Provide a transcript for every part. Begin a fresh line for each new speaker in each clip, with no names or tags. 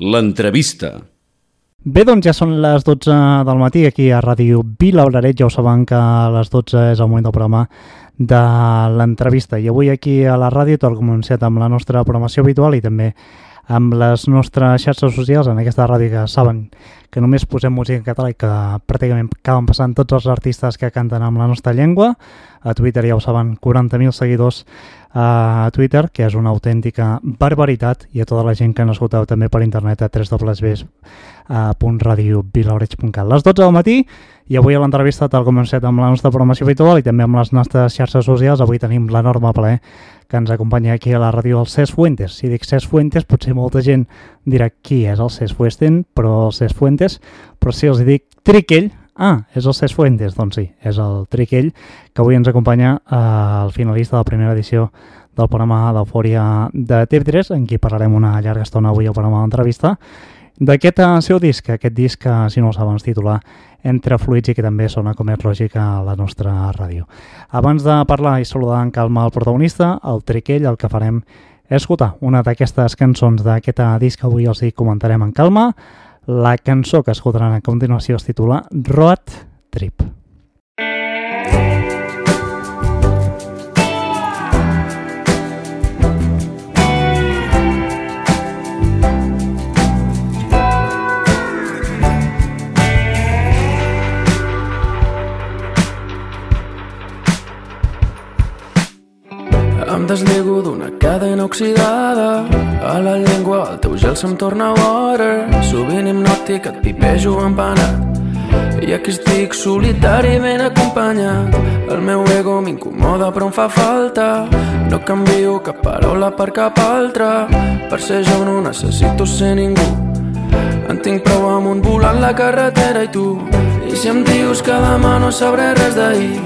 L'entrevista.
Bé, doncs ja són les 12 del matí aquí a Ràdio Vila Olaret. Ja ho saben que a les 12 és el moment del programa de l'entrevista. I avui aquí a la ràdio, tot començat amb la nostra programació habitual i també amb les nostres xarxes socials en aquesta ràdio que saben que només posem música en català i que pràcticament acaben passant tots els artistes que canten amb la nostra llengua. A Twitter ja ho saben, 40.000 seguidors a Twitter, que és una autèntica barbaritat, i a tota la gent que ens escolteu també per internet a www.radiovilaoreig.cat. Les 12 del matí, i avui a l'entrevista, tal com hem set amb la nostra programació habitual i també amb les nostres xarxes socials, avui tenim l'enorme plaer que ens acompanya aquí a la ràdio el Cesc Fuentes. Si dic Cesc Fuentes, potser molta gent dirà qui és el Cesc Fuentes, però el Cesc Fuentes, però si els dic Triquell, ah, és el Cesc Fuentes, doncs sí, és el Triquell, que avui ens acompanya eh, el finalista de la primera edició del programa d'Eufòria de TV3, en qui parlarem una llarga estona avui al programa d'entrevista, d'aquest eh, seu disc, aquest disc que, si no ho saben, es titula entre fluids i que també sona com és lògic a la nostra ràdio. Abans de parlar i saludar en calma el protagonista, el Triquell, el que farem és escoltar una d'aquestes cançons d'aquest disc que avui els hi comentarem en calma. La cançó que escoltaran a continuació es titula Road Trip.
El teu gel se'm torna water Sovint hipnòtic et pipejo empanat I aquí estic solitari ben acompanyat. El meu ego m'incomoda però em fa falta. No canvio cap paraula per cap altra. Per ser jo no necessito ser ningú. En tinc prou amb un volant la carretera i tu? I si em dius que demà no sabré res d'ahir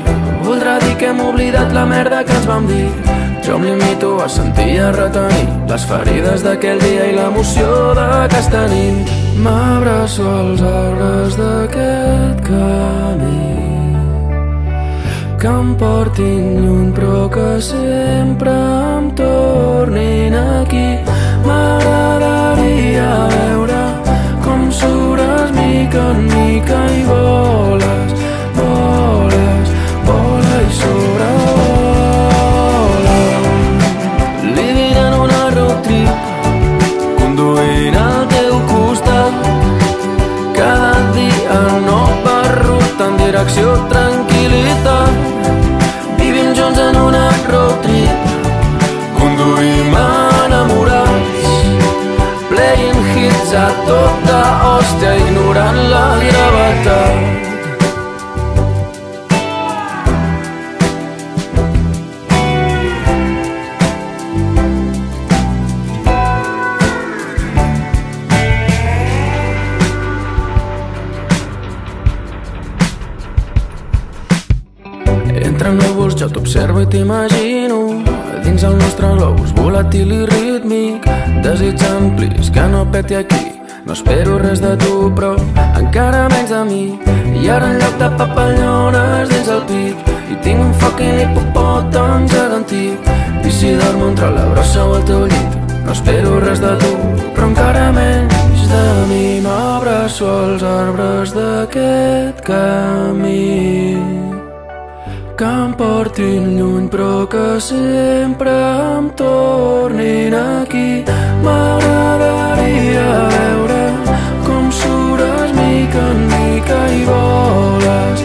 Voldrà dir que hem oblidat la merda que ens vam dir jo em limito a sentir i a retenir les ferides d'aquell dia i l'emoció d'aquesta nit. M'abraço als arbres d'aquest camí que em portin lluny però que sempre em tornin aquí. M'agradaria veure com sures mica en mica i voles, peti aquí. No espero res de tu però encara menys de mi. I ara en lloc de papallones dins el pit I tinc un fucking hipopòtam gegantí I si dormo entre la brossa o el teu llit. No espero res de tu però encara menys de mi. M'abraço als arbres d'aquest camí que em portin lluny però que sempre em tornin aquí. M'agradaria veure com sures mica en mica i voles,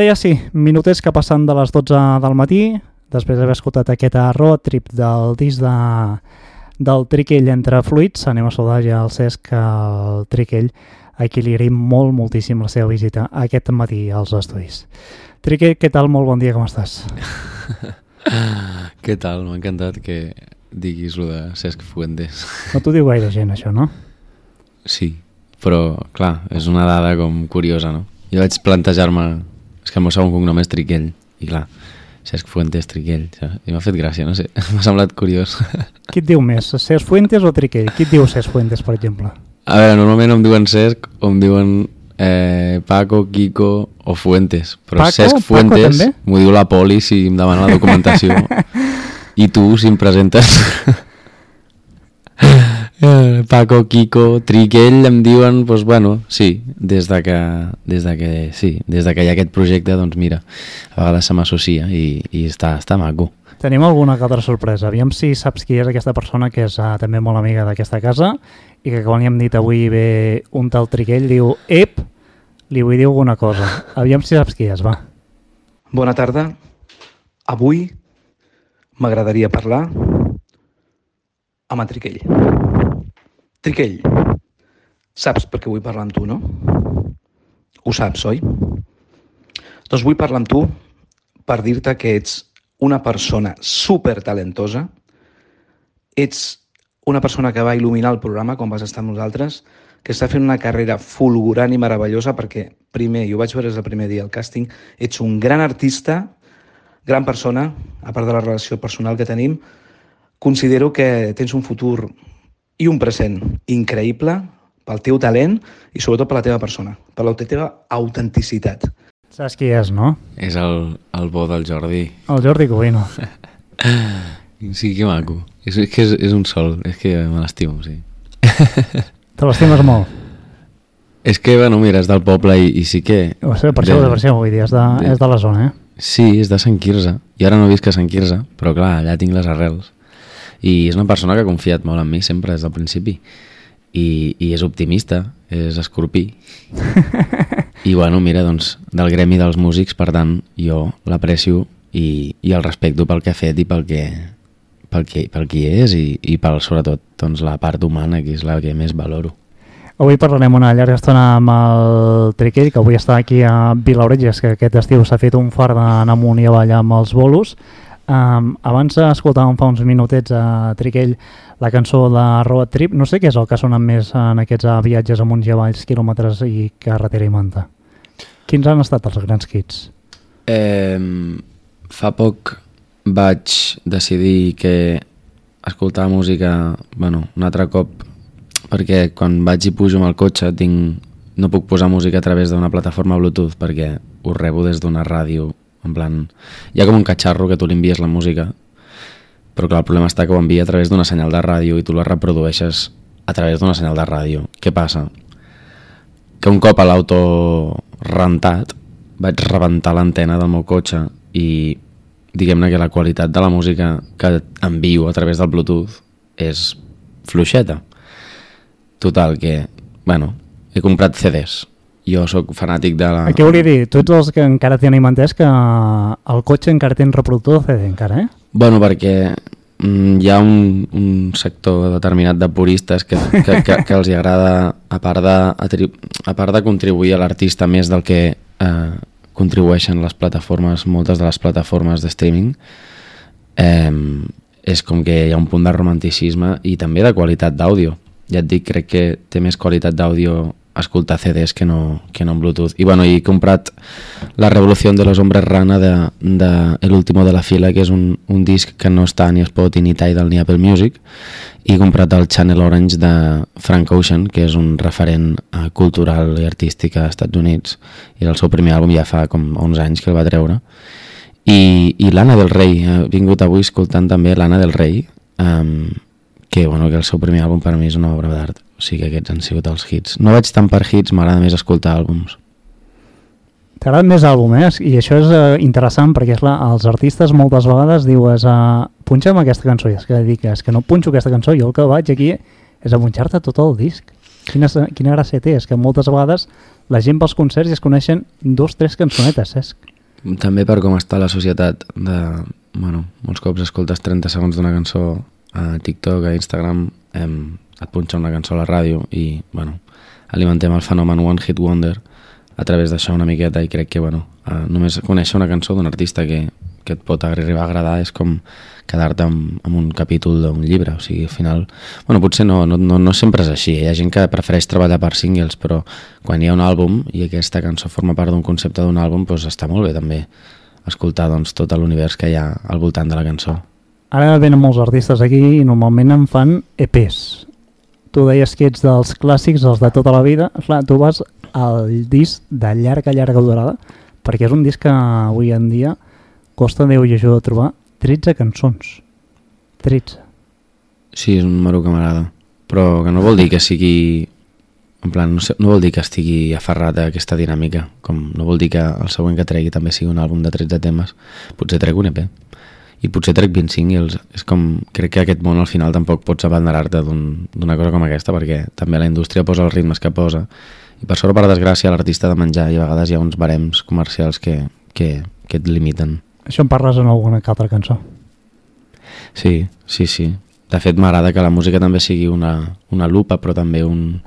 Ara ja sí, minutets que passen de les 12 del matí, després d'haver escoltat aquest road trip del disc de, del Triquell entre fluids, anem a saludar ja el Cesc, el Triquell, a qui li agraïm molt, moltíssim la seva visita aquest matí als estudis. Triquell, què tal? Molt bon dia, com estàs?
què tal? M'ha encantat que diguis lo de Cesc Fuentes.
No t'ho diu gaire gent, això, no?
Sí, però, clar, és una dada com curiosa, no? Jo vaig plantejar-me... És que el meu segon cognom és Triquell, i clar, Cesc Fuentes Triquell, saps? i m'ha fet gràcia, no sé, m'ha semblat curiós.
Qui et diu més, Cesc Fuentes o Triquell? Qui et diu Cesc Fuentes, per exemple?
A veure, normalment em diuen Cesc o em diuen eh, Paco, Kiko o Fuentes, però
Paco?
Cesc Fuentes m'ho diu la poli si em demana la documentació. I tu, si em presentes... Eh, Paco, Kiko, Triquell em diuen, doncs bueno, sí, des de que, des de que, sí, des de que hi ha aquest projecte, doncs mira, a vegades se m'associa i, i està, està maco.
Tenim alguna altra sorpresa. Aviam si saps qui és aquesta persona que és uh, també molt amiga d'aquesta casa i que quan li hem dit avui ve un tal Triquell diu Ep, li vull dir alguna cosa. Aviam si saps qui és, va.
Bona tarda. Avui m'agradaria parlar amb en Triquell. Triquell, saps per què vull parlar amb tu, no? Ho saps, oi? Doncs vull parlar amb tu per dir-te que ets una persona super talentosa, ets una persona que va il·luminar el programa quan vas estar amb nosaltres, que està fent una carrera fulgurant i meravellosa perquè, primer, jo vaig veure des del primer dia al càsting, ets un gran artista, gran persona, a part de la relació personal que tenim, considero que tens un futur i un present increïble pel teu talent i sobretot per la teva persona, per la teva autenticitat.
Saps qui és, no?
És el, el bo del Jordi.
El Jordi Covino.
Sí, que maco. És, és que és, és un sol, és que me l'estimo, sí.
Te l'estimes molt.
És que, bueno, mira, és del poble i, i sí que...
O sigui, per això, per això, vull dir, és de,
de-
és de la zona, eh?
Sí, és de Sant Quirze. I ara no visc a Sant Quirze, però clar, allà tinc les arrels. I és una persona que ha confiat molt en mi sempre des del principi. I, i és optimista, és escorpí. I bueno, mira, doncs, del gremi dels músics, per tant, jo l'aprecio i, i el respecto pel que ha fet i pel que, pel que, pel qui és i, i pel, sobretot, doncs, la part humana, que és la que més valoro.
Avui parlarem una llarga estona amb el Triquell, que avui està aquí a Vilaoretges, que aquest estiu s'ha fet un far d'anar amunt i avall amb els bolos. Um, abans escoltàvem fa uns minutets a Triquell la cançó de Road Trip. No sé què és el que ha sonat més en aquests uh, viatges amunt i avalls, quilòmetres i carretera i manta. Quins han estat els grans hits?
Eh, fa poc vaig decidir que escoltar música, bueno, un altre cop, perquè quan vaig i pujo amb el cotxe tinc, no puc posar música a través d'una plataforma Bluetooth perquè ho rebo des d'una ràdio, en plan... Hi ha com un catxarro que tu li envies la música, però clar, el problema està que ho envia a través d'una senyal de ràdio i tu la reprodueixes a través d'una senyal de ràdio. Què passa? Que un cop a l'auto rentat vaig rebentar l'antena del meu cotxe i diguem-ne que la qualitat de la música que envio a través del Bluetooth és fluixeta. Total, que, bueno, he comprat CDs. Jo sóc fanàtic de la...
Què volia dir? Tots els que encara tenim entès que el cotxe encara té un reproductor de CD, encara, eh?
Bueno, perquè mm, hi ha un, un sector determinat de puristes que, que, que, que els hi agrada, a part de, a part de contribuir a l'artista més del que eh, contribueixen les plataformes, moltes de les plataformes de streaming, eh, és com que hi ha un punt de romanticisme i també de qualitat d'àudio. Ja et dic, crec que té més qualitat d'àudio escoltar CDs que no, que no en Bluetooth. I bueno, he comprat La Revolución de los Hombres Rana de, de El de la Fila, que és un, un disc que no està ni a Spotify, ni Tidal, ni Apple Music, i he comprat el Channel Orange de Frank Ocean, que és un referent eh, cultural i artístic als Estats Units, i el seu primer àlbum ja fa com 11 anys que el va treure. I, i l'Anna del Rei, he vingut avui escoltant també l'Anna del Rei, um, que, bueno, que el seu primer àlbum per mi és una obra d'art, sigui que aquests han sigut els hits. No vaig tant per hits, m'agrada més escoltar àlbums.
T'agrada més àlbum, eh? I això és eh, interessant perquè és clar, els artistes moltes vegades dius uh, punxa'm aquesta cançó i és que dic, és que no punxo aquesta cançó, jo el que vaig aquí és a punxar-te tot el disc. Quina, quina gràcia té, és que moltes vegades la gent pels concerts i es coneixen dos, tres cançonetes, Cesc.
També per com està la societat de... Bueno, molts cops escoltes 30 segons d'una cançó a TikTok, a Instagram, em, et punxa una cançó a la ràdio i, bueno, alimentem el fenomen One Hit Wonder a través d'això una miqueta i crec que, bueno, eh, només conèixer una cançó d'un artista que, que et pot arribar a agradar és com quedar-te amb, amb un capítol d'un llibre, o sigui, al final... Bueno, potser no, no, no, no sempre és així, eh? hi ha gent que prefereix treballar per singles, però quan hi ha un àlbum i aquesta cançó forma part d'un concepte d'un àlbum, doncs està molt bé també escoltar doncs, tot l'univers que hi ha al voltant de la cançó.
Ara venen molts artistes aquí i normalment en fan EPs. Tu deies que ets dels clàssics, els de tota la vida. Clar, tu vas al disc de llarga, llarga durada, perquè és un disc que avui en dia costa Déu i ajuda a trobar 13 cançons. 13.
Sí, és un número que m'agrada, però que no vol dir que sigui... En plan, no, sé, no vol dir que estigui aferrat a aquesta dinàmica, com no vol dir que el següent que tregui també sigui un àlbum de 13 temes. Potser trec un EP i potser trec 20 singles. És com, crec que aquest món al final tampoc pots abanderar-te d'una un, cosa com aquesta perquè també la indústria posa els ritmes que posa i per sort o per desgràcia l'artista de menjar i a vegades hi ha uns barems comercials que, que, que et limiten.
Això en parles en alguna altra cançó?
Sí, sí, sí. De fet m'agrada que la música també sigui una, una lupa però també un,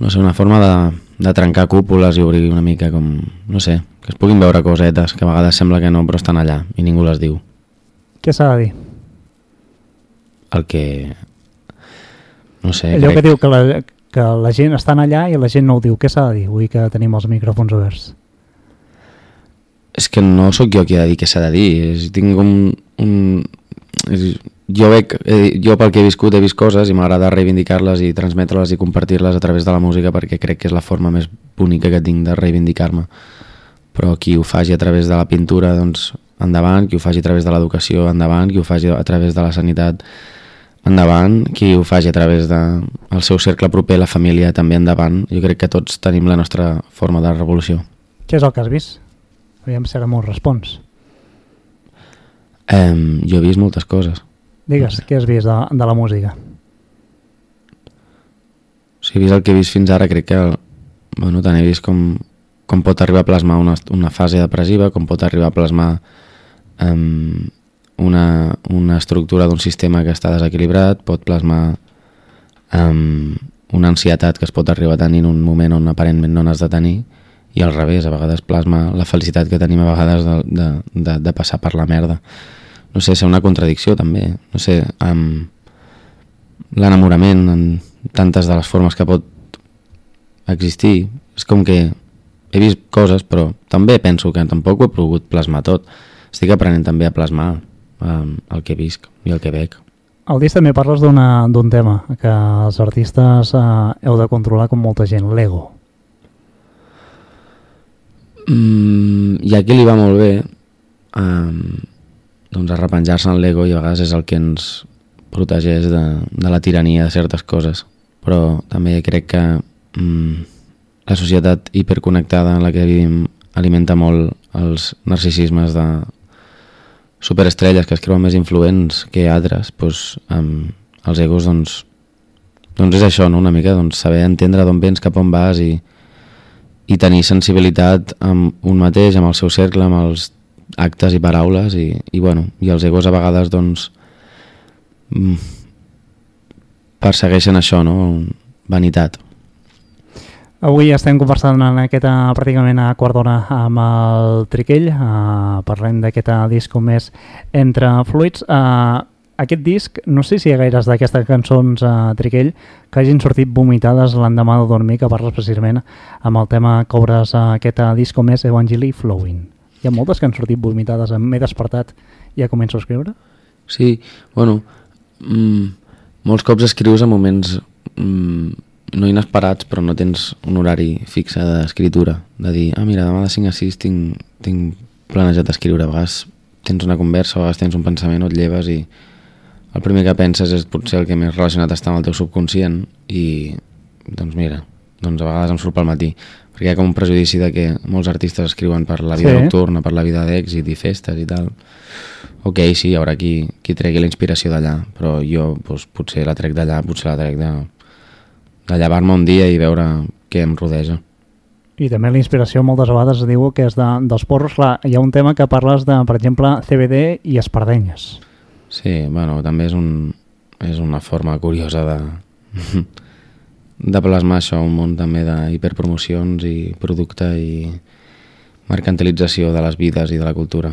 no sé, una forma de, de trencar cúpules i obrir una mica com, no sé, que es puguin veure cosetes que a vegades sembla que no però estan allà i ningú les diu.
Què s'ha de dir?
El que... No sé,
Allò
crec...
que diu que la, que la gent estan allà i la gent no ho diu. Què s'ha de dir? Vull que tenim els micròfons oberts.
És que no sóc jo qui ha de dir què s'ha de dir. És, tinc un... un és, jo, veig, eh, jo pel que he viscut he vist coses i m'agrada reivindicar-les i transmetre-les i compartir-les a través de la música perquè crec que és la forma més bonica que tinc de reivindicar-me però qui ho faci a través de la pintura doncs endavant, qui ho faci a través de l'educació endavant, qui ho faci a través de la sanitat endavant, qui ho faci a través del de seu cercle proper, la família també endavant, jo crec que tots tenim la nostra forma de revolució
Què és el que has vist? Aviam si ara m'ho respons.
Um, jo he vist moltes coses.
Digues, què has vist de, de la música?
Si he vist el que he vist fins ara, crec que bueno, tant he vist com, com pot arribar a plasmar una, una fase depressiva, com pot arribar a plasmar um, una, una estructura d'un sistema que està desequilibrat, pot plasmar um, una ansietat que es pot arribar a tenir en un moment on aparentment no n'has de tenir, i al revés, a vegades plasma la felicitat que tenim a vegades de, de, de, de passar per la merda. No sé, ser una contradicció també, no sé, amb l'enamorament en tantes de les formes que pot existir, és com que he vist coses, però també penso que tampoc ho he pogut plasmar tot. Estic aprenent també a plasmar um, el que visc i el que veig.
Al disc també parles d'un tema que els artistes eh, heu de controlar com molta gent, l'ego.
Mm, I aquí li va molt bé um, doncs arrepenjar-se en l'ego i a vegades és el que ens protegeix de, de la tirania de certes coses. Però també crec que mm, la societat hiperconnectada en la que vivim alimenta molt els narcisismes de superestrelles que es creuen més influents que altres, doncs, amb els egos doncs, doncs és això, no? una mica doncs, saber entendre d'on vens, cap on vas i, i tenir sensibilitat amb un mateix, amb el seu cercle, amb els actes i paraules i, i, bueno, i els egos a vegades doncs mm, persegueixen això, no? Vanitat.
Avui estem conversant en aquesta pràcticament a quart d'hora amb el Triquell, uh, parlem d'aquest disc com és Entre Fluids. Uh, aquest disc, no sé si hi ha gaires d'aquestes cançons a uh, Triquell que hagin sortit vomitades l'endemà de dormir, que parles precisament amb el tema que obres uh, aquest disc com és Evangeli Flowing. Hi ha moltes que han sortit vomitades, m'he despertat i ja començo a escriure?
Sí, bueno, mm, molts cops escrius en moments mm, no inesperats, però no tens un horari fixe d'escriptura, de dir, ah mira, demà de 5 a 6 tinc, tinc planejat escriure, a vegades tens una conversa, a vegades tens un pensament o et lleves i el primer que penses és potser el que més relacionat està amb el teu subconscient i doncs mira, doncs a vegades em surt pel matí perquè hi ha com un prejudici de que molts artistes escriuen per la vida sí. nocturna, per la vida d'èxit i festes i tal ok, sí, hi haurà qui, qui tregui la inspiració d'allà però jo doncs, potser la trec d'allà, potser la trec de, de llevar-me un dia i veure que em rodeja.
I també la inspiració moltes vegades es diu que és de, dels porros. Clar, hi ha un tema que parles de, per exemple, CBD i espardenyes.
Sí, bueno, també és, un, és una forma curiosa de, de plasmar això, un món també d'hiperpromocions i producte i mercantilització de les vides i de la cultura.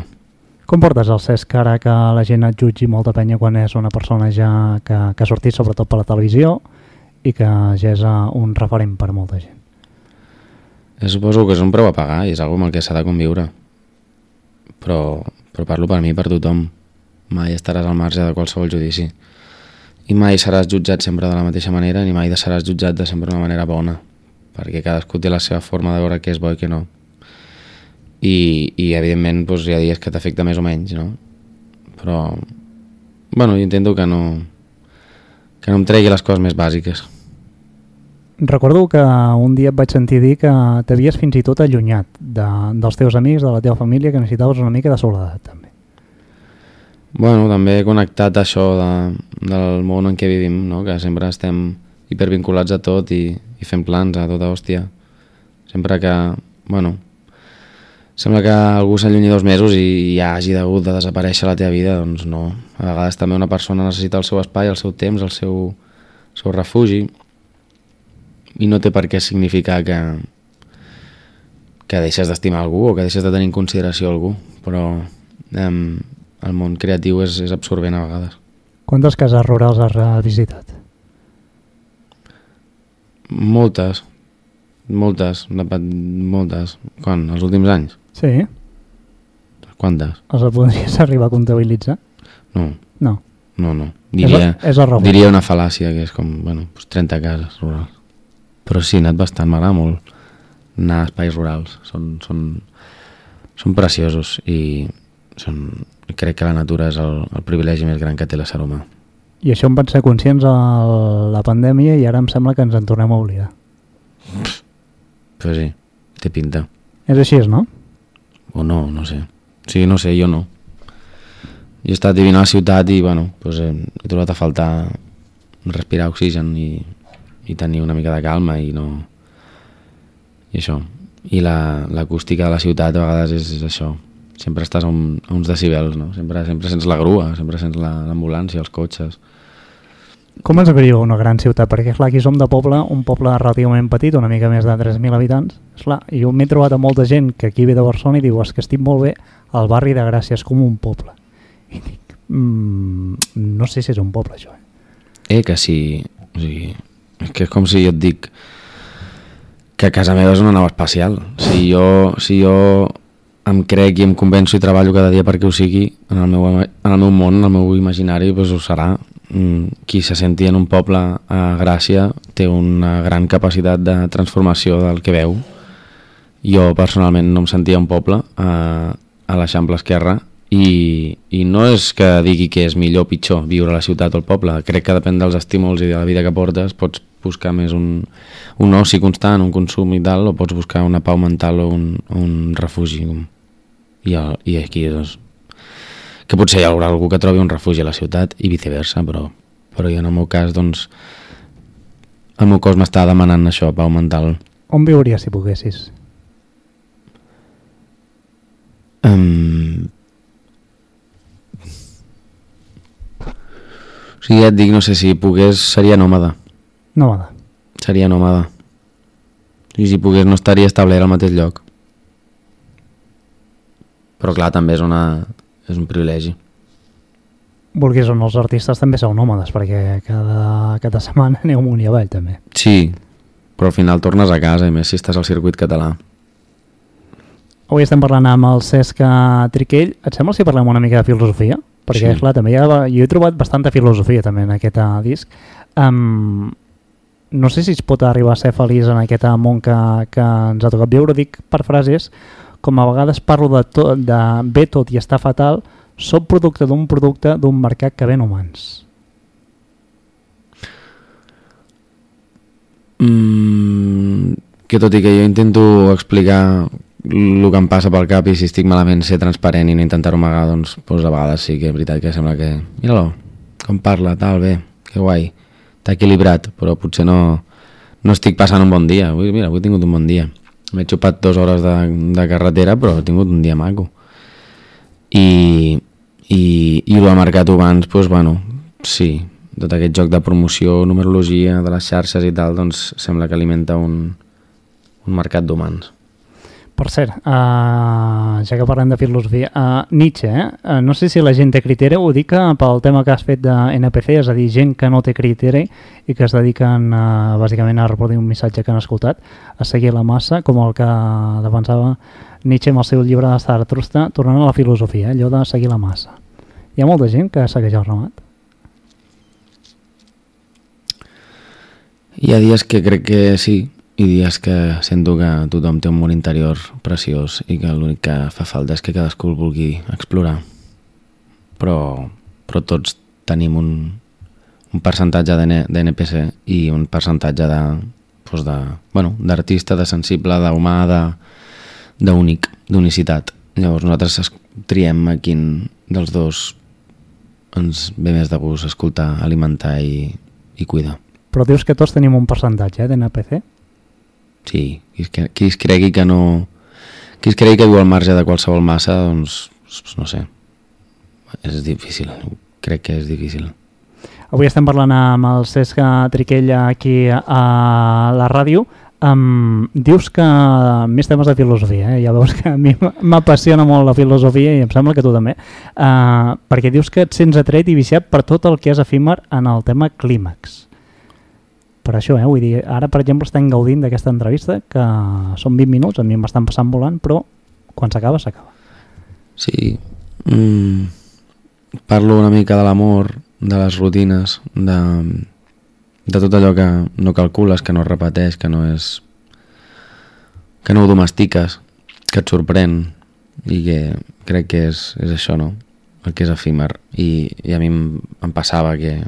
Com portes el Cesc ara que la gent et jutgi molta penya quan és una persona ja que, que ha sortit sobretot per la televisió i que ja és eh, un referent per molta gent?
Eh, suposo que és un preu a pagar i és algo amb el que s'ha de conviure. Però, però parlo per mi per tothom. Mai estaràs al marge de qualsevol judici. I mai seràs jutjat sempre de la mateixa manera ni mai seràs jutjat de sempre d'una manera bona. Perquè cadascú té la seva forma de veure què és bo i què no. I, i evidentment doncs, hi ha dies que t'afecta més o menys, no? Però, bueno, jo intento que no, que no em tregui les coses més bàsiques.
Recordo que un dia et vaig sentir dir que t'havies fins i tot allunyat de, dels teus amics, de la teva família, que necessitaves una mica de soledat, també.
Bueno, també connectat això de, del món en què vivim, no? que sempre estem hipervinculats a tot i, i fem plans a tota hòstia. Sempre que, bueno, sembla que algú s'allunyi dos mesos i ja hagi hagut de desaparèixer la teva vida, doncs no. A vegades també una persona necessita el seu espai, el seu temps, el seu, el seu refugi i no té per què significar que, que deixes d'estimar algú o que deixes de tenir en consideració algú, però em, el món creatiu és, és absorbent a vegades.
Quantes cases rurals has visitat?
Moltes, moltes, moltes. Quan? Els últims anys?
Sí.
Quantes?
Els podries arribar a comptabilitzar?
No.
No.
No, no. Diria,
és, és
diria una fal·làcia, que és com, bueno, doncs 30 cases rurals. Però sí, he anat bastant, m'agrada molt anar a espais rurals. Són, són, són preciosos i són, crec que la natura és el, el privilegi més gran que té l'ésser humà.
I això en van ser conscients a la pandèmia i ara em sembla que ens en tornem a oblidar.
Pues sí, té pinta.
És així, no?
O no, no sé. Sí, no sé, jo no. Jo he estat vivint a la ciutat i, bueno, pues, he, he trobat a faltar respirar oxigen i, i tenir una mica de calma i no... I això. I l'acústica la, de la ciutat a vegades és, és això. Sempre estàs a, un, a uns decibels, no? Sempre, sempre sents la grua, sempre sents l'ambulància, els cotxes.
Com es viu una gran ciutat? Perquè, clar, aquí som de poble, un poble relativament petit, una mica més de 3.000 habitants. Esclar, jo m'he trobat a molta gent que aquí ve de Barcelona i diu és que estic molt bé, al barri de Gràcia és com un poble. I dic, mm, no sé si és un poble, això.
Eh, eh que sí. O sigui, és que és com si jo et dic que casa meva és una nau espacial. Si jo, si jo em crec i em convenço i treballo cada dia perquè ho sigui, en el meu, en el meu món, en el meu imaginari, doncs ho serà. Mm, qui se senti en un poble a Gràcia té una gran capacitat de transformació del que veu. Jo personalment no em sentia un poble a, a l'Eixample Esquerra i, i no és que digui que és millor o pitjor viure a la ciutat o al poble, crec que depèn dels estímuls i de la vida que portes, pots buscar més un, un oci constant, un consum i tal, o pots buscar una pau mental o un, un refugi. I, i aquí doncs, que potser hi haurà algú que trobi un refugi a la ciutat i viceversa, però, però jo en el meu cas, doncs, el meu cos m'està demanant això, pau mental.
On viuries si poguessis?
Um... O sigui, ja et dic, no sé si pogués, seria nòmada.
Nòmada.
Seria nòmada. I si pogués no estaria establert al mateix lloc. Però clar, també és una, és un privilegi.
Vulguis o no, els artistes també sou nòmades, perquè cada, cada setmana aneu amunt i avall, també.
Sí, però al final tornes a casa, i més si estàs al circuit català.
Avui estem parlant amb el Cesc Triquell. Et sembla si parlem una mica de filosofia? Perquè, sí. clar, també hi ha, jo he trobat bastanta filosofia també en aquest uh, disc. Um, no sé si es pot arribar a ser feliç en aquest món que, que ens ha tocat viure, dic per frases, com a vegades parlo de, tot, de bé tot i està fatal, sóc producte d'un producte d'un mercat que ven humans.
Mm, que tot i que jo intento explicar el que em passa pel cap i si estic malament ser transparent i no intentar-ho amagar, doncs, doncs a vegades sí que és veritat que sembla que... Mira-lo, com parla, tal, bé, que guai, t'ha equilibrat, però potser no, no estic passant un bon dia. Avui, mira, avui he tingut un bon dia. M'he xupat dues hores de, de carretera, però he tingut un dia maco. I, i, i el mercat abans, doncs, bueno, sí, tot aquest joc de promoció, numerologia de les xarxes i tal, doncs sembla que alimenta un, un mercat d'humans.
Per cert, uh, ja que parlem de filosofia, uh, Nietzsche, eh? uh, no sé si la gent té criteri, ho dic pel tema que has fet de NPC, és a dir, gent que no té criteri i que es dediquen uh, bàsicament a reproduir un missatge que han escoltat, a seguir la massa, com el que defensava Nietzsche amb el seu llibre de Zarathustra, tornant a la filosofia, eh? allò de seguir la massa. Hi ha molta gent que segueix el ramat?
Hi ha dies que crec que sí, i dies que sento que tothom té un món interior preciós i que l'únic que fa falta és que cadascú el vulgui explorar. Però, però tots tenim un, un percentatge d'NPC i un percentatge de doncs de, bueno, d'artista, de sensible, d'humà, d'únic, d'unicitat. Llavors nosaltres triem a quin dels dos ens ve més de gust escoltar, alimentar i, i cuidar.
Però dius que tots tenim un percentatge eh, d'NPC?
Sí, qui es, qui es cregui que no... Qui es cregui que viu al marge de qualsevol massa, doncs, no sé, és difícil, crec que és difícil.
Avui estem parlant amb el Cesc Triquell aquí a la ràdio. Um, dius que més temes de filosofia, eh? ja veus que a mi m'apassiona molt la filosofia i em sembla que tu també, uh, perquè dius que et sents atret i viciat per tot el que és efímer en el tema clímax per això, eh? vull dir, ara per exemple estem gaudint d'aquesta entrevista que són 20 minuts, a mi m'estan passant volant però quan s'acaba, s'acaba
Sí mm, parlo una mica de l'amor de les rutines de, de tot allò que no calcules, que no repeteix que no és que no ho domestiques que et sorprèn i que crec que és, és això, no? el que és efímer i, i a mi em, em passava que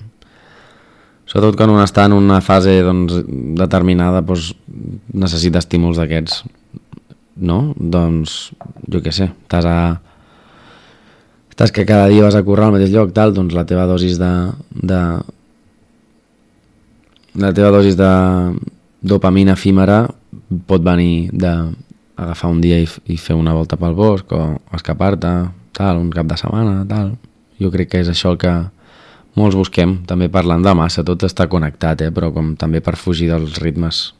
Sobretot quan un està en una fase doncs, determinada doncs, necessita estímuls d'aquests, no? Doncs, jo què sé, estàs a... Estàs que cada dia vas a currar al mateix lloc, tal, doncs la teva dosis de... de la teva dosis de dopamina efímera pot venir de agafar un dia i, i fer una volta pel bosc o escapar-te, tal, un cap de setmana, tal. Jo crec que és això el que, molts busquem, també parlant de massa, tot està connectat, eh? però com també per fugir dels ritmes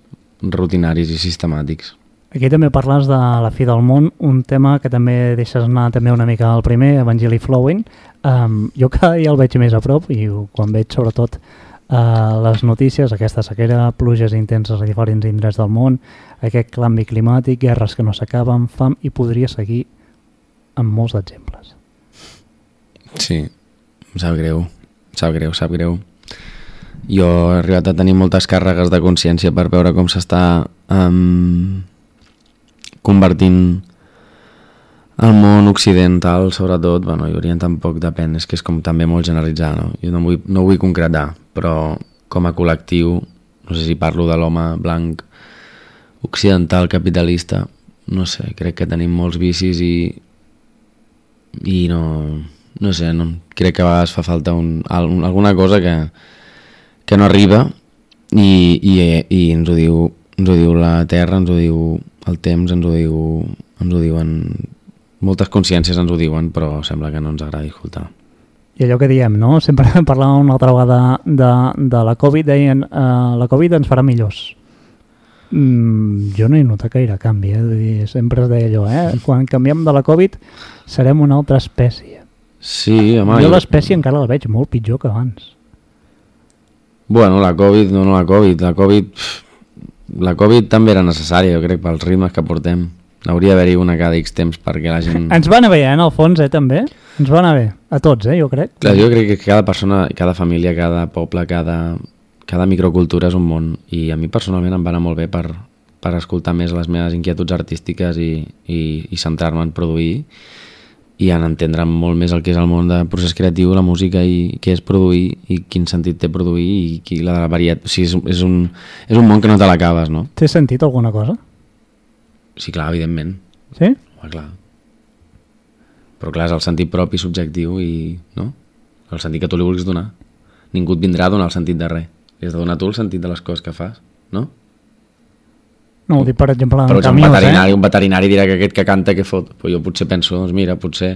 rutinaris i sistemàtics.
Aquí també parles de la fi del món, un tema que també deixes anar també una mica al primer, Evangeli Flowing. Um, jo cada dia el veig més a prop i quan veig sobretot uh, les notícies, aquesta sequera, pluges intenses a diferents indrets del món, aquest canvi climàtic, guerres que no s'acaben, fam, i podria seguir amb molts exemples.
Sí, em sap greu. Sap greu, sap greu. Jo he arribat a tenir moltes càrregues de consciència per veure com s'està um, convertint el món occidental, sobretot, bueno, i Orient tampoc depèn, és que és com també molt generalitzar, no? Jo no vull, no vull concretar, però com a col·lectiu, no sé si parlo de l'home blanc occidental capitalista, no sé, crec que tenim molts vicis i, i no, no sé, no, crec que a vegades fa falta un, alguna cosa que, que no arriba i, i, i ens, ho diu, ens ho diu la Terra, ens ho diu el temps, ens ho, diu, ens ho diuen moltes consciències ens ho diuen, però sembla que no ens agrada escoltar.
I allò que diem, no? Sempre parlàvem una altra vegada de, de la Covid, deien uh, la Covid ens farà millors. Mm, jo no he notat gaire canvi, eh? Dir, sempre es deia allò, eh? Quan canviem de la Covid serem una altra espècie.
Sí, home...
Jo l'espècie encara la veig molt pitjor que abans.
Bueno, la Covid, no, no la Covid, la Covid... La Covid també era necessària, jo crec, pels ritmes que portem. Hauria d'haver-hi una cada X temps perquè la gent...
Ens va anar bé, eh, en el fons, eh, també. Ens va anar bé. A tots, eh, jo crec.
Clar, jo crec que cada persona, cada família, cada poble, cada, cada microcultura és un món. I a mi personalment em va anar molt bé per, per escoltar més les meves inquietuds artístiques i, i, i centrar-me en produir i en entendre molt més el que és el món de procés creatiu, la música i què és produir i quin sentit té produir i qui la varietat. O sigui, és, és, un, és un món que no te l'acabes, no?
Té sentit alguna cosa?
Sí, clar, evidentment.
Sí?
Home, clar. Però clar, és el sentit propi, subjectiu i... no? El sentit que tu li vulguis donar. Ningú et vindrà a donar el sentit de res. Li has de donar tu el sentit de les coses que fas, no?
No, ho dic, per exemple, en
Però un
camions,
veterinari,
eh?
un veterinari dirà que aquest que canta que fot. Però jo potser penso, doncs mira, potser...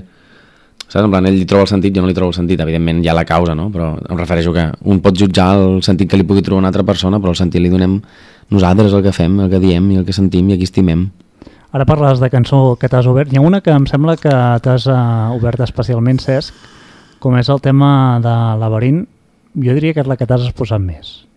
Saps? En plan, ell li troba el sentit, jo no li trobo el sentit. Evidentment hi ha la causa, no? Però em refereixo que un pot jutjar el sentit que li pugui trobar una altra persona, però el sentit li donem nosaltres el que fem, el que diem i el que sentim i aquí estimem.
Ara parles de cançó que t'has obert. Hi ha una que em sembla que t'has uh, obert especialment, Cesc, com és el tema de Laberint. Jo diria que és la que t'has exposat més.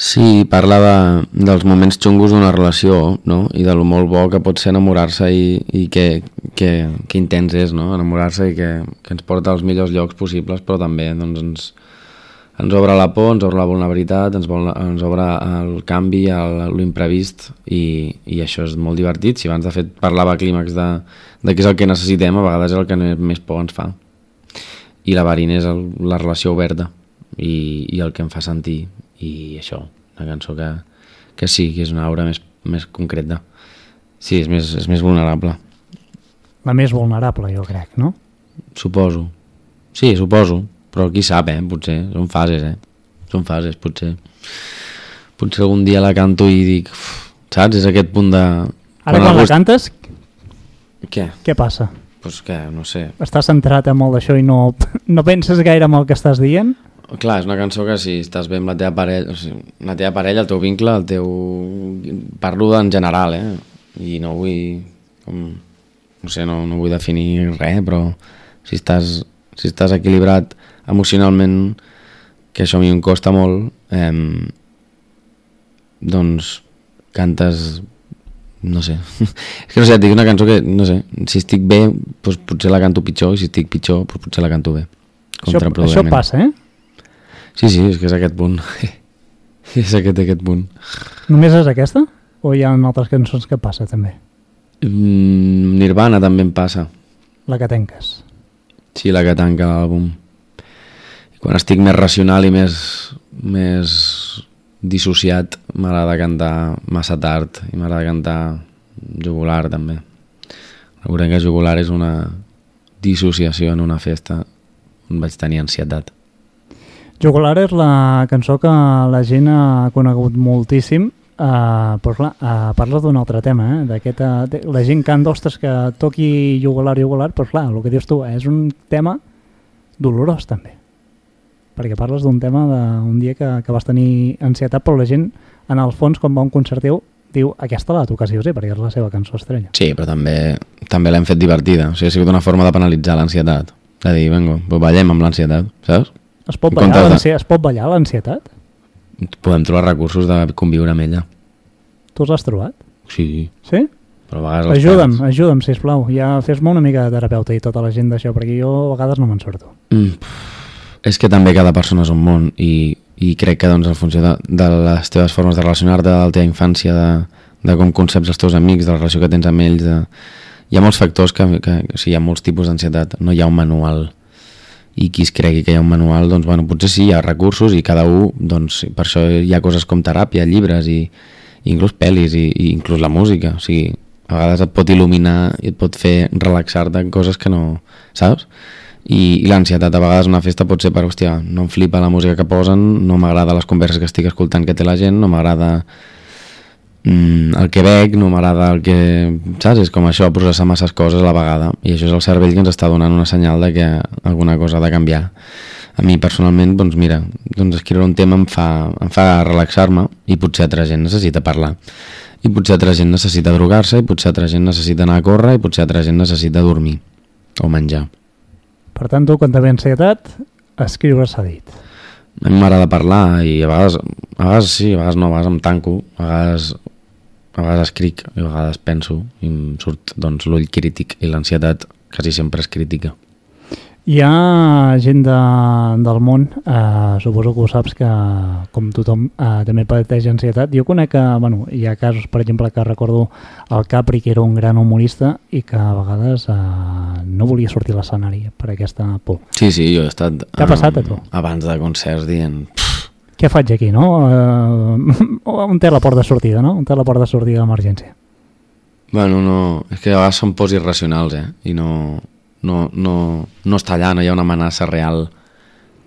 Sí, parla de, dels moments xungos d'una relació, no? I de lo molt bo que pot ser enamorar-se i, i que, que, que intens és, no? Enamorar-se i que, que ens porta als millors llocs possibles, però també doncs, ens, ens obre la por, ens obre la vulnerabilitat, ens, vol, ens obre el canvi, l'imprevist i, i això és molt divertit. Si abans de fet parlava clímax de, de què és el que necessitem, a vegades és el que més por ens fa. I la varina és el, la relació oberta i, i el que em fa sentir i això, una cançó que, que sí, que és una aura més, més concreta. Sí, és més, és més vulnerable,
La més vulnerable, jo crec, no?
suposo. Sí, suposo, però qui sap, eh? Potser, són fases, eh? Són fases, potser. Potser algun dia la canto i dic, "Uf", saps? És aquest punt de...
Ara quan
algú
la cantes,
Què?
què passa?
Pues que, no sé,
Estàs centrat en molt d'això i no, no penses gaire en el que estàs dient?
Clar, és una cançó que si estàs bé amb la teva parella, o sigui, la teva parella, el teu vincle, el teu... Parlo en general, eh? I no vull... Com... No sé, no, no vull definir res, però si estàs, si estàs equilibrat emocionalment, que això a mi em costa molt, eh, doncs cantes no sé, és que no sé, et dic una cançó que, no sé, si estic bé, doncs potser la canto pitjor, i si estic pitjor, doncs potser la canto bé.
Això, això passa, eh?
Sí, sí, és que és aquest punt. és aquest, aquest punt.
Només és aquesta? O hi ha altres cançons que passa també?
Mm, Nirvana també em passa.
La que tenques.
Sí, la que tanca l'àlbum. Quan estic més racional i més, més dissociat, m'agrada cantar massa tard i m'agrada cantar jugular també. Recordo que jugular és una dissociació en una festa on vaig tenir ansietat.
Jugular és la cançó que la gent ha conegut moltíssim, uh, però clar, uh, parles d'un altre tema, eh? Uh, la gent canta, ostres, que toqui jugular, jugular, però clar, el que dius tu és un tema dolorós també, perquè parles d'un tema d'un dia que, que vas tenir ansietat, però la gent, en el fons, quan va un concert teu, diu, aquesta la toca sí o sí, perquè és la seva cançó estrella.
Sí, però també també l'hem fet divertida. O sigui, ha sigut una forma de penalitzar l'ansietat. De dir, venga, pues ballem amb l'ansietat, saps?
Es pot ballar
comptes de-
l'ansie- es pot ballar l'ansietat?
Podem trobar recursos de conviure amb ella.
Tu els has trobat?
Sí,
Sí?
però a vegades...
Ajuda'm,
perds.
ajuda'm, sisplau. Ja fes-me una mica de terapeuta i tota la gent d'això, perquè jo a vegades no me'n surto.
Mm, és que també cada persona és un món i, i crec que doncs, en funció de, de les teves formes de relacionar-te, de la teva infància, de, de com conceps els teus amics, de la relació que tens amb ells, de... hi ha molts factors que, que o sigui, hi ha molts tipus d'ansietat, no hi ha un manual i qui es cregui que hi ha un manual, doncs bueno, potser sí, hi ha recursos i cada un, doncs per això hi ha coses com teràpia, llibres i, i inclús pel·lis i, i inclús la música, o sigui, a vegades et pot il·luminar i et pot fer relaxar-te en coses que no, saps? I, i l'ansietat a vegades una festa pot ser per, hòstia, no em flipa la música que posen, no m'agrada les converses que estic escoltant que té la gent, no m'agrada mm, el que veig, no m'agrada el que... Saps? És com això, processar masses coses a la vegada. I això és el cervell que ens està donant una senyal de que alguna cosa ha de canviar. A mi personalment, doncs mira, doncs escriure un tema em fa, em fa relaxar-me i potser altra gent necessita parlar. I potser altra gent necessita drogar-se, i potser altra gent necessita anar a córrer, i potser altra gent necessita dormir o menjar.
Per tant, tu, quan ve ansietat, escriure s'ha dit.
A mi m'agrada parlar i a vegades, a vegades sí, a vegades no, a vegades em tanco, a vegades, a vegades escric i a vegades penso i em surt doncs, l'ull crític i l'ansietat quasi sempre és crítica.
Hi ha gent de, del món, eh, suposo que ho saps, que com tothom eh, també pateix ansietat. Jo conec que, bueno, hi ha casos, per exemple, que recordo el Capri, que era un gran humorista i que a vegades eh, no volia sortir a l'escenari per aquesta por.
Sí, sí, jo he estat...
T'ha passat a tu?
Abans de concerts dient... "Pff,
Què faig aquí, no? Eh, on té la porta de sortida, no? On té la porta de sortida d'emergència?
Bueno, no... És que a vegades són pors irracionals, eh? I no, no, no, no està allà, no hi ha una amenaça real.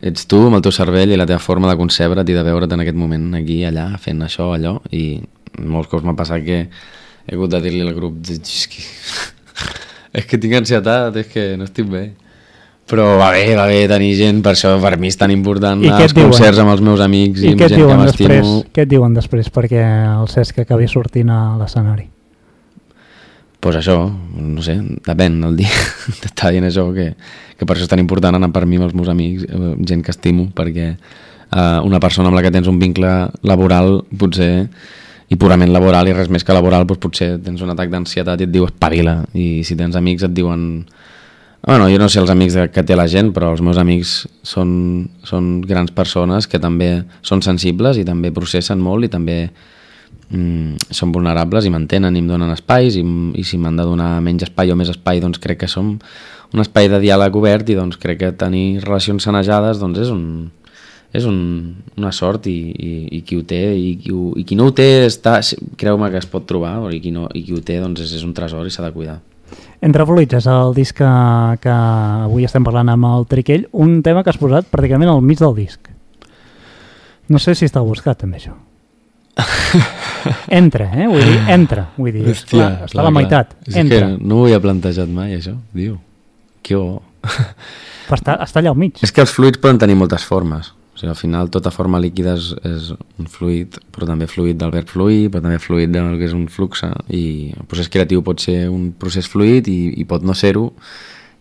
Ets tu amb el teu cervell i la teva forma de concebre't i de veure't en aquest moment aquí, allà, fent això, allò, i molts cops m'ha passat que he hagut de dir-li al grup que, és que tinc ansietat, és que no estic bé. Però va bé, va bé tenir gent, per això per mi és tan important
I
anar als concerts amb els meus amics i,
I
amb gent que m'estimo.
què et diuen després perquè el Cesc acabi sortint a l'escenari?
pues això, no sé, depèn del dia. T'està dient això, que, que per això és tan important anar per mi amb els meus amics, eh, gent que estimo, perquè eh, una persona amb la que tens un vincle laboral, potser, i purament laboral i res més que laboral, doncs potser tens un atac d'ansietat i et diu espavila, i si tens amics et diuen... Bueno, jo no sé els amics que té la gent, però els meus amics són, són grans persones que també són sensibles i també processen molt i també mm, són vulnerables i m'entenen i em donen espais i, i si m'han de donar menys espai o més espai doncs crec que som un espai de diàleg obert i doncs crec que tenir relacions sanejades doncs és un, és un, una sort i, i, i qui ho té i qui, ho, i qui no ho té està, creu-me que es pot trobar i qui, no, i qui ho té doncs és, és un tresor i s'ha de cuidar
Entre Fluids és el disc que, que avui estem parlant amb el Triquell, un tema que has posat pràcticament al mig del disc. No sé si està buscat també això. Entra, eh? Vull dir, entra. Vull dir, Hòstia, clar, està a la meitat.
És
Entra.
que no ho havia plantejat mai això, diu que bo
Però està, està allà al mig.
És que els fluids poden tenir moltes formes. Sigui, al final tota forma líquida és, és un fluid, però també fluid del verb fluir, però també fluid del que és un flux. I el procés creatiu pot ser un procés fluid i, i pot no ser-ho.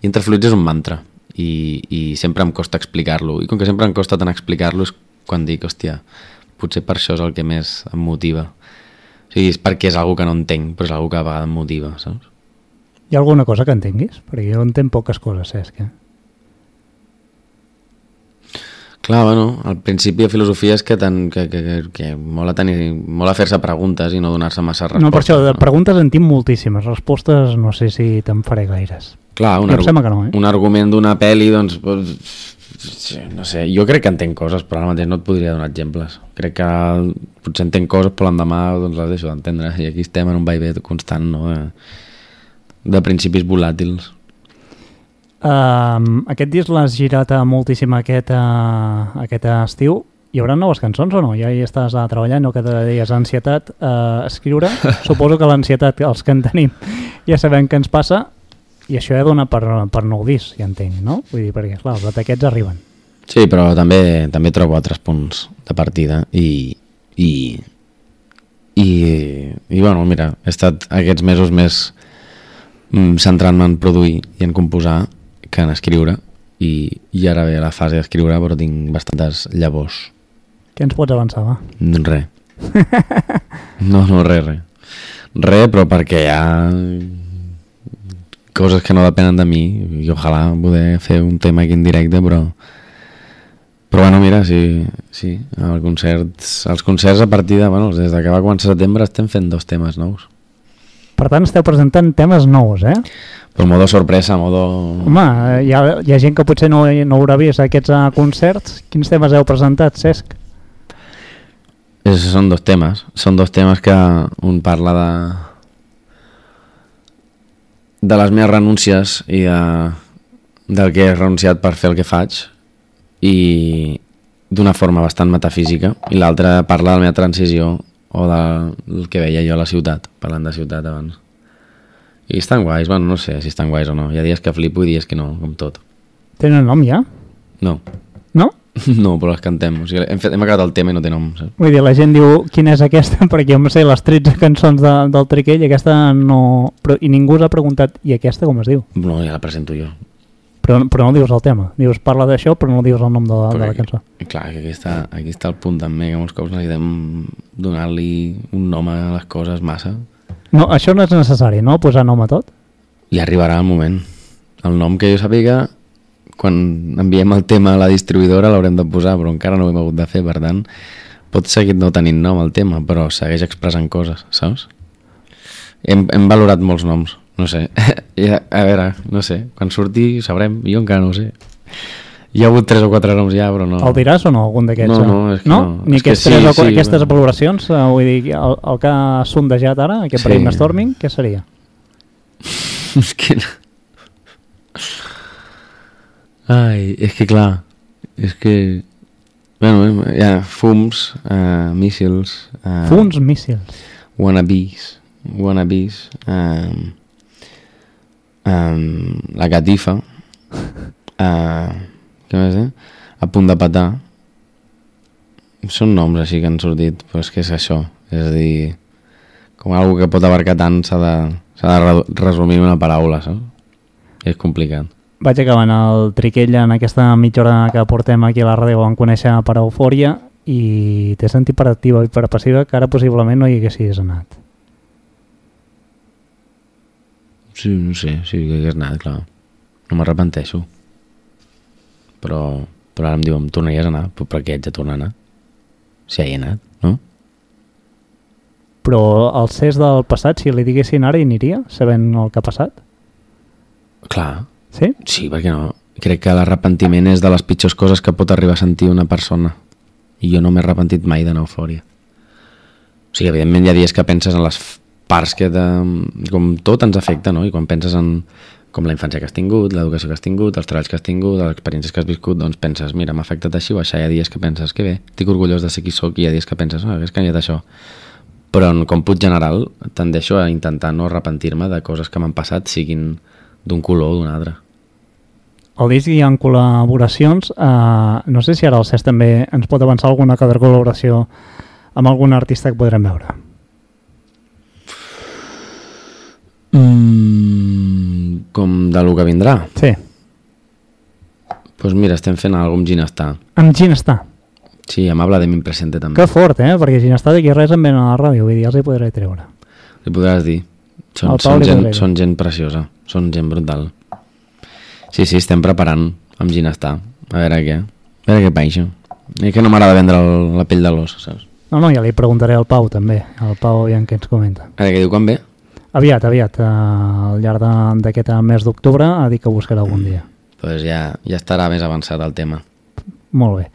I entre fluids és un mantra. I, I sempre em costa explicar-lo. I com que sempre em costa tant explicar-lo és quan dic, hòstia, potser per això és el que més em motiva. O sigui, és perquè és algo que no entenc, però és algo que a vegades em motiva, saps?
Hi ha alguna cosa que entenguis? Perquè jo entenc poques coses, Cesc. Eh?
Clar, bueno, al principi de filosofia és que, ten, que, que, que, que mola, tenir, mola fer-se preguntes i no donar-se massa respostes.
No, per això, de preguntes en tinc moltíssimes. Respostes no sé si te'n faré gaires.
Clar, un,
que no, eh?
un argument d'una pel·li, doncs, sí, no sé, jo crec que entenc coses, però ara mateix no et podria donar exemples. Crec que potser entenc coses, però l'endemà doncs, les deixo d'entendre. I aquí estem en un vaivé constant, no?, de, de principis volàtils.
Um, aquest disc l'has girat moltíssim aquest, uh, aquest estiu. Hi haurà noves cançons o no? Ja hi estàs uh, treballant, no? Que te deies ansietat, uh, escriure. Suposo que l'ansietat, els que en tenim, ja sabem què ens passa, i això ja dona per, per nou disc, ja entenc, no? Vull dir, perquè, clar, els ataquets arriben.
Sí, però també també trobo altres punts de partida i, i, i, i bueno, mira, he estat aquests mesos més mm, centrant-me en produir i en composar que en escriure i, i ara ve la fase d'escriure però tinc bastantes llavors
Què ens pots avançar, va?
Re. No, no, res, res. Res, però perquè hi ha coses que no depenen de mi i ojalà poder fer un tema aquí en directe, però però bueno, mira, sí, sí, el concerts, els concerts a partir de, bueno, des de que va començar setembre estem fent dos temes nous.
Per tant, esteu presentant temes nous, eh?
Però modo sorpresa, modo...
Home, eh, hi ha, hi ha gent que potser no, no haurà vist aquests uh, concerts. Quins temes heu presentat, Cesc?
És, són dos temes. Són dos temes que un parla de de les meves renúncies i de, del que he renunciat per fer el que faig i d'una forma bastant metafísica i l'altre parla de la meva transició o del que veia jo a la ciutat, parlant de ciutat abans. I estan guais, bueno, no sé si estan guais o no. Hi ha dies que flipo i dies que no, com tot.
Tenen nom ja?
No,
No?
no, però les cantem. O sigui, hem, fet, hem acabat el tema i no té nom. Saps?
Vull dir, la gent diu quina és aquesta, perquè jo em sé les 13 cançons de, del Triquell i aquesta no... Però, I ningú us ha preguntat, i aquesta com es diu?
No, ja la presento jo.
Però, però no dius el tema. Dius, parla d'això, però no dius el nom de la, de la cançó.
Clar, que aquí està, aquí està el punt també, que molts cops necessitem donar-li un nom a les coses massa.
No, això no és necessari, no? Posar nom a tot?
I arribarà el moment. El nom que jo sàpiga, quan enviem el tema a la distribuïdora l'haurem de posar, però encara no ho hem hagut de fer, per tant, pot seguir no tenint nom el tema, però segueix expressant coses, saps? Hem, hem valorat molts noms, no sé. A veure, no sé, quan surti sabrem, jo encara no ho sé. Hi ha hagut tres o quatre noms ja, però no...
El diràs o no, algun d'aquests?
No,
eh?
no, és que no.
Ni
És que sí,
o
sí,
aquestes
bueno.
valoracions? Eh, vull dir, el, el que ha sondejat ara, aquest
Sí.
brainstorming, què seria?
és que... no. Ai, és que clar, és que... Bueno, eh, hi ha fums, uh, míssils... Uh,
Funs míssils.
wannabes, wannabes, um, um, la catifa, uh, què més, eh? a punt de petar. Són noms així que han sortit, però és que és això, és a dir, com algo que pot abarcar tant s'ha de, de re- resumir una paraula, saps? És complicat.
Vaig acabant el triquell en aquesta mitja hora que portem aquí a la ràdio vam conèixer per eufòria i t'he sentit per activa i per passiva que ara possiblement no hi haguessis anat.
Sí, no sé, sí que hagués anat, clar. No m'arrepenteixo. Però, però ara em diuen, tornaries a anar? Però per què haig de tornar a anar? Si ja hi he anat, no?
Però el CES del passat, si li diguessin ara, hi aniria, sabent el que ha passat?
Clar,
Sí?
sí, perquè no? Crec que l'arrepentiment és de les pitjors coses que pot arribar a sentir una persona. I jo no m'he arrepentit mai d'anar a eufòria. O sigui, evidentment hi ha dies que penses en les parts que de, com tot ens afecta, no? I quan penses en com la infància que has tingut, l'educació que has tingut, els treballs que has tingut, les experiències que has viscut, doncs penses, mira, m'ha afectat així o això. Hi ha dies que penses, que bé, estic orgullós de ser qui sóc, i hi ha dies que penses, ah, hagués canviat això. Però en còmput general tendeixo a intentar no arrepentir-me de coses que m'han passat, siguin d'un color o d'un altre.
Al disc hi ha col·laboracions, eh, no sé si ara el CES també ens pot avançar alguna col·laboració amb algun artista que podrem veure.
Mm, com de lo que vindrà?
Sí,
Doncs pues mira, estem fent alguna amb Ginestar.
amb Gin està.
Sí, amb Vladimir presente també.
Que fort, eh? Perquè Gin està d'aquí res em ven a la ràdio, vull dir, els hi podré treure.
Li podràs dir. Són, són, gent,
podré
són gent preciosa, són gent brutal. Sí, sí, estem preparant amb Ginestar. A veure què. A veure què paixo. És que no m'agrada vendre el, la pell de l'os, saps?
No, no, ja li preguntaré al Pau també, al Pau i en què ens comenta.
A veure què diu quan ve?
Aviat, aviat, eh, al llarg d'aquest mes d'octubre ha dit que buscarà algun dia.
Doncs pues ja, ja estarà més avançat el tema.
Molt bé.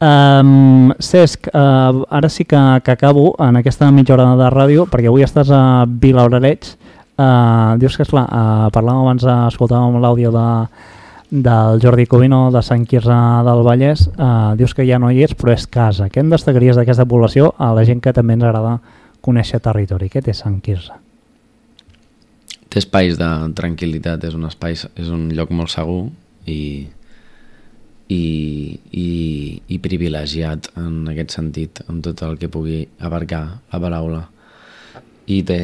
Um, Cesc, uh, ara sí que, que acabo en aquesta mitja hora de ràdio, perquè avui estàs a Vilaurareig. Uh, dius que, esclar, uh, parlàvem abans, uh, escoltàvem l'àudio de, del Jordi Covino de Sant Quirze del Vallès. Uh, dius que ja no hi ets, però és casa. Què em destacaries d'aquesta població a la gent que també ens agrada conèixer territori? Què té Sant Quirze?
Té espais de tranquil·litat, és un espai, és un lloc molt segur i, i, i, i privilegiat en aquest sentit, en tot el que pugui abarcar la paraula. I té,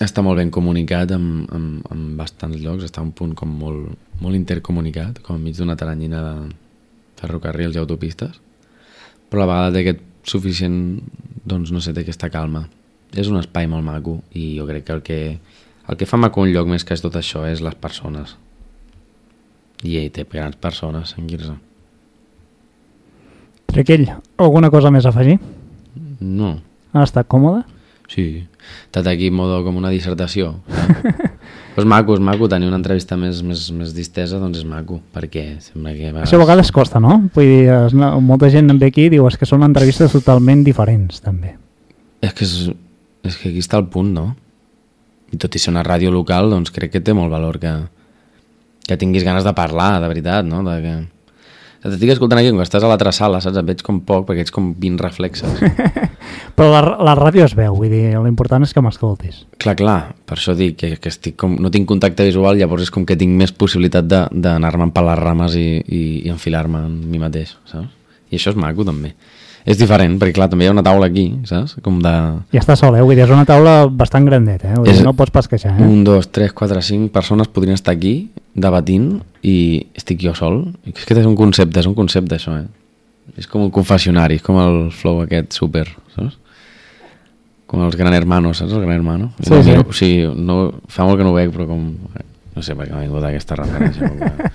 està molt ben comunicat amb, amb, amb bastants llocs, està un punt com molt, molt intercomunicat, com enmig d'una taranyina de ferrocarrils i autopistes, però a la vegada té aquest suficient, doncs no sé, té aquesta calma. És un espai molt maco i jo crec que el que, el que fa maco un lloc més que és tot això és les persones. I ell té grans persones, en Quirze.
Trequell, alguna cosa més a afegir?
No,
Ha estat còmode?
sí. Estat aquí en modo com una dissertació. Però és maco, és maco tenir una entrevista més, més, més distesa, doncs és maco, perquè sembla que... a
Això a vegades costa, no? Vull dir, es, no, molta gent ve aquí i diu "És que són entrevistes totalment diferents, també.
És que, és, és que aquí està el punt, no? I tot i ser una ràdio local, doncs crec que té molt valor que, que tinguis ganes de parlar, de veritat, no? De que... T'estic escoltant aquí, quan estàs a l'altra sala, saps? Et veig com poc, perquè ets com 20 reflexes.
Però la, la ràdio es veu, vull dir, l'important és que m'escoltis.
clar, clar, per això dic que, que estic com, no tinc contacte visual, llavors és com que tinc més possibilitat de- d'anar-me'n per les rames i, i, i enfilar-me en mi mateix, saps? I això és maco, també. És diferent, perquè clar, també hi ha una taula aquí, saps? Com de...
I està sol, eh? Vull dir, és una taula bastant grandeta, eh? Vull dir,
És-
no pots pas queixar, eh?
Un, dos, tres, quatre, cinc persones podrien estar aquí debatint i estic jo sol. I és que és un concepte, és un concepte això, eh? És com un confessionari, és com el flow aquest super, saps? Com els Gran Hermanos, saps el Gran Hermano?
Sí,
no,
sí.
miro- sí no, fa molt que no ho veig, però com... No sé per què m'ha vingut aquesta referència. que,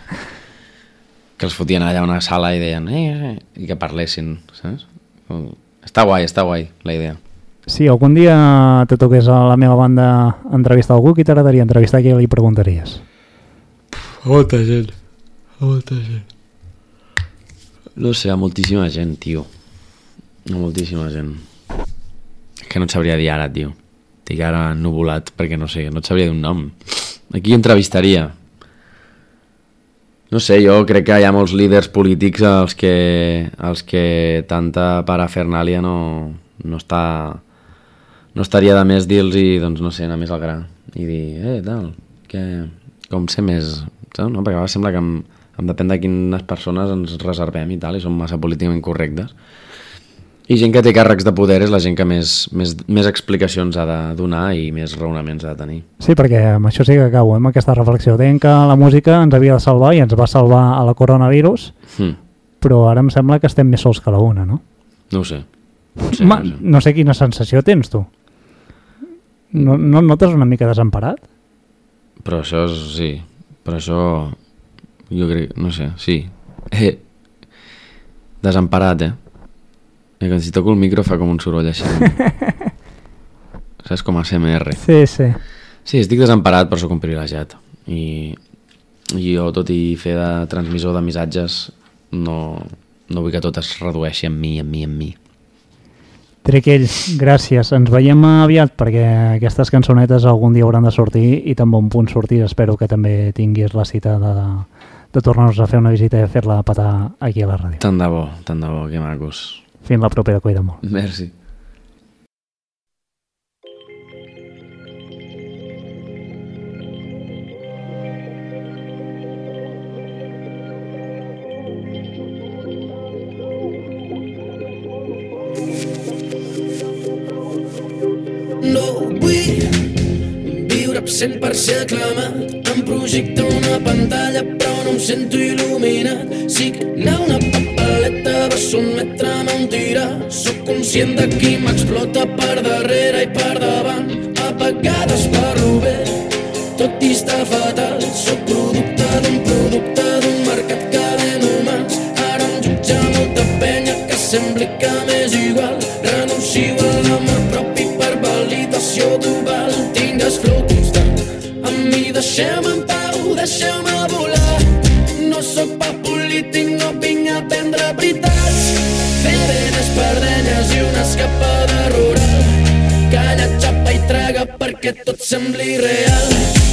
que els fotien allà a una sala i deien... Eh, eh, I que parlessin, saps? Està guai, està guai, la idea.
Si algun dia te toqués a la meva banda entrevistar algú, qui t'agradaria entrevistar, qui li preguntaries?
A molta gent. A molta gent. No sé, a moltíssima gent, tio. A moltíssima gent. És que no et sabria dir ara, tio. Estic ara nuvolat perquè no sé, no et sabria dir un nom. Aquí entrevistaria. No sé, jo crec que hi ha molts líders polítics als que, als que tanta parafernàlia no, no està no estaria de més dir-los i, doncs, no sé, anar més al gra i dir, eh, tal, que, com ser més... Saps? No? Perquè a vegades sembla que em, em depèn de quines persones ens reservem i tal, i som massa políticament correctes. I gent que té càrrecs de poder és la gent que més, més, més explicacions ha de donar i més raonaments ha de tenir.
Sí, perquè amb això sí que acabo, amb aquesta reflexió. Deien que la música ens havia de salvar i ens va salvar a la coronavirus,
Hm.
però ara em sembla que estem més sols que la una, no?
No ho sé. No ho sé,
Sí, Ma,
no sé.
no sé quina sensació tens tu. No, no notes una mica desemparat?
Però això és, sí, però això jo crec, no sé, sí. Eh, desemparat, eh? Eh, que si toco el micro fa com un soroll així. Saps, com a CMR.
Sí, sí.
Sí, estic desemparat però sóc un privilegiat. I, i jo, tot i fer de transmissor de missatges, no, no vull que tot es redueixi en mi, en mi, en mi.
Triquell, gràcies. Ens veiem aviat perquè aquestes cançonetes algun dia hauran de sortir i tan bon punt sortir. Espero que també tinguis la cita de, de tornar-nos a fer una visita i fer-la patar aquí a la ràdio.
Tant de bo, tant de bo, que macos.
Fins la propera, cuida molt.
Merci.
No vull viure absent per ser aclamat Em projecta una pantalla però no em sento il·luminat Signar una va sotmetre'm a un tirà Sóc conscient de qui m'explota per darrere i per davant. A vegades parlo bé, tot i estar fatal. Sóc producte d'un producte d'un mercat que ven humans. Ara em jutja molta penya que sembli que m'és igual. Renuncio a l'amor propi per validació global. Tingues flow constant amb mi deixeu-me en pau, deixeu-me volar. No sóc pa polític, no vinc a prendre escapada rural. Calla, xapa i traga perquè tot sembli real